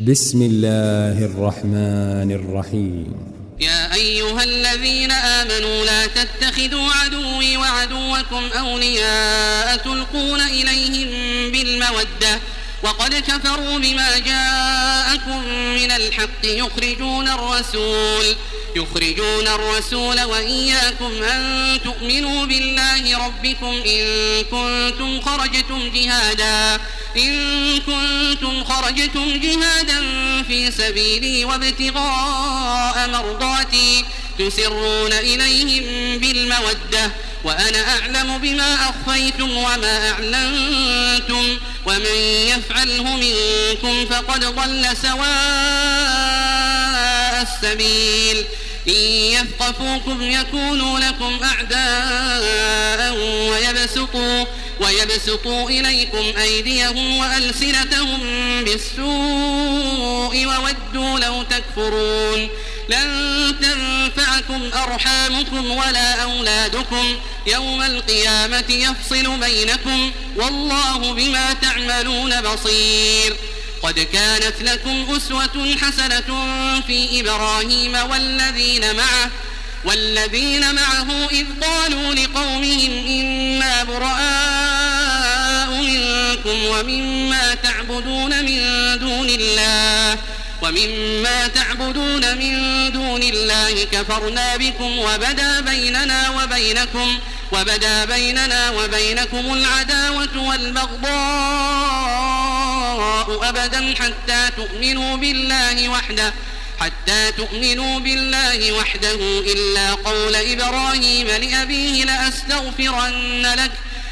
بسم الله الرحمن الرحيم. يا أيها الذين آمنوا لا تتخذوا عدوي وعدوكم أولياء تلقون إليهم بالمودة وقد كفروا بما جاءكم من الحق يخرجون الرسول يخرجون الرسول وإياكم أن تؤمنوا بالله ربكم إن كنتم خرجتم جهادا. إن كنتم خرجتم جهادا في سبيلي وابتغاء مرضاتي تسرون إليهم بالمودة وأنا أعلم بما أخفيتم وما أعلنتم ومن يفعله منكم فقد ضل سواء السبيل إن يثقفوكم يكونوا لكم أعداء ويبسطوا, ويبسطوا إليكم أيديهم وألسنتهم بالسوء وودوا لو تكفرون لن تنفعكم أرحامكم ولا أولادكم يوم القيامة يفصل بينكم والله بما تعملون بصير قد كانت لكم أسوة حسنة في إبراهيم والذين معه والذين معه إذ قالوا لقومهم إنا براء ومما تعبدون من دون الله ومما تعبدون من دون الله كفرنا بكم وبدا بيننا وبينكم وبدا بيننا وبينكم العداوة والبغضاء أبدا حتى تؤمنوا بالله وحده حتى تؤمنوا بالله وحده إلا قول إبراهيم لأبيه لأستغفرن لك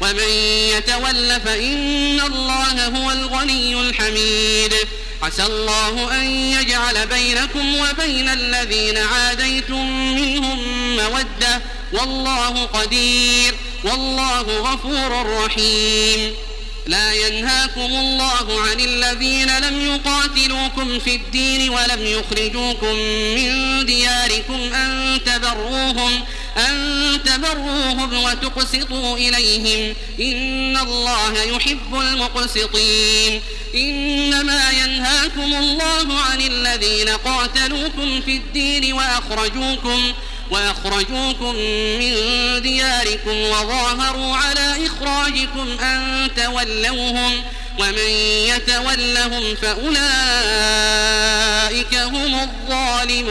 ومن يتول فإن الله هو الغني الحميد. عسى الله أن يجعل بينكم وبين الذين عاديتم منهم مودة. والله قدير والله غفور رحيم. لا ينهاكم الله عن الذين لم يقاتلوكم في الدين ولم يخرجوكم من دياركم أن تبروهم. أن تبروهم وتقسطوا إليهم. إن الله يحب المقسطين. إنما ينهاكم الله عن الذين قاتلوكم في الدين وأخرجوكم وأخرجوكم من دياركم وظاهروا على إخراجكم أن تولوهم ومن يتولهم فأولئك هم الظالمون.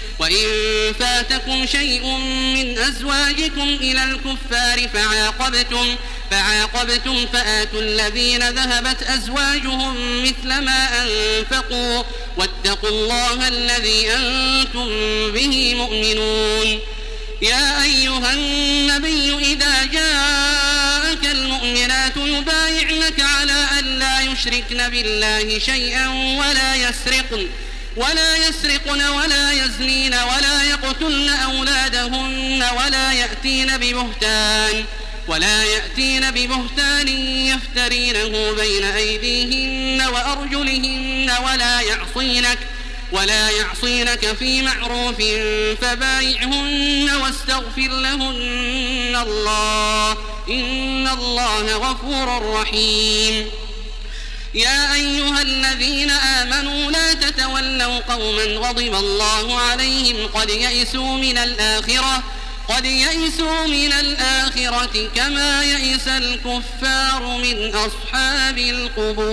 وإن فاتكم شيء من أزواجكم إلى الكفار فعاقبتم فعاقبتم فآتوا الذين ذهبت أزواجهم مثل ما أنفقوا واتقوا الله الذي أنتم به مؤمنون. يا أيها النبي إذا جاءك المؤمنات يبايعنك على أن لا يشركن بالله شيئا ولا يسرقن ولا يسرقن ولا يزنين ولا يقتلن أولادهن ولا يأتين ببهتان ولا يأتين ببهتان يفترينه بين أيديهن وأرجلهن ولا يعصينك ولا يعصينك في معروف فبايعهن واستغفر لهن الله إن الله غفور رحيم يا أيها الذين آمنوا لا تتولوا قوما غضب الله عليهم قد يئسوا من الآخرة قد يئسوا من الآخرة كما يئس الكفار من أصحاب القبور.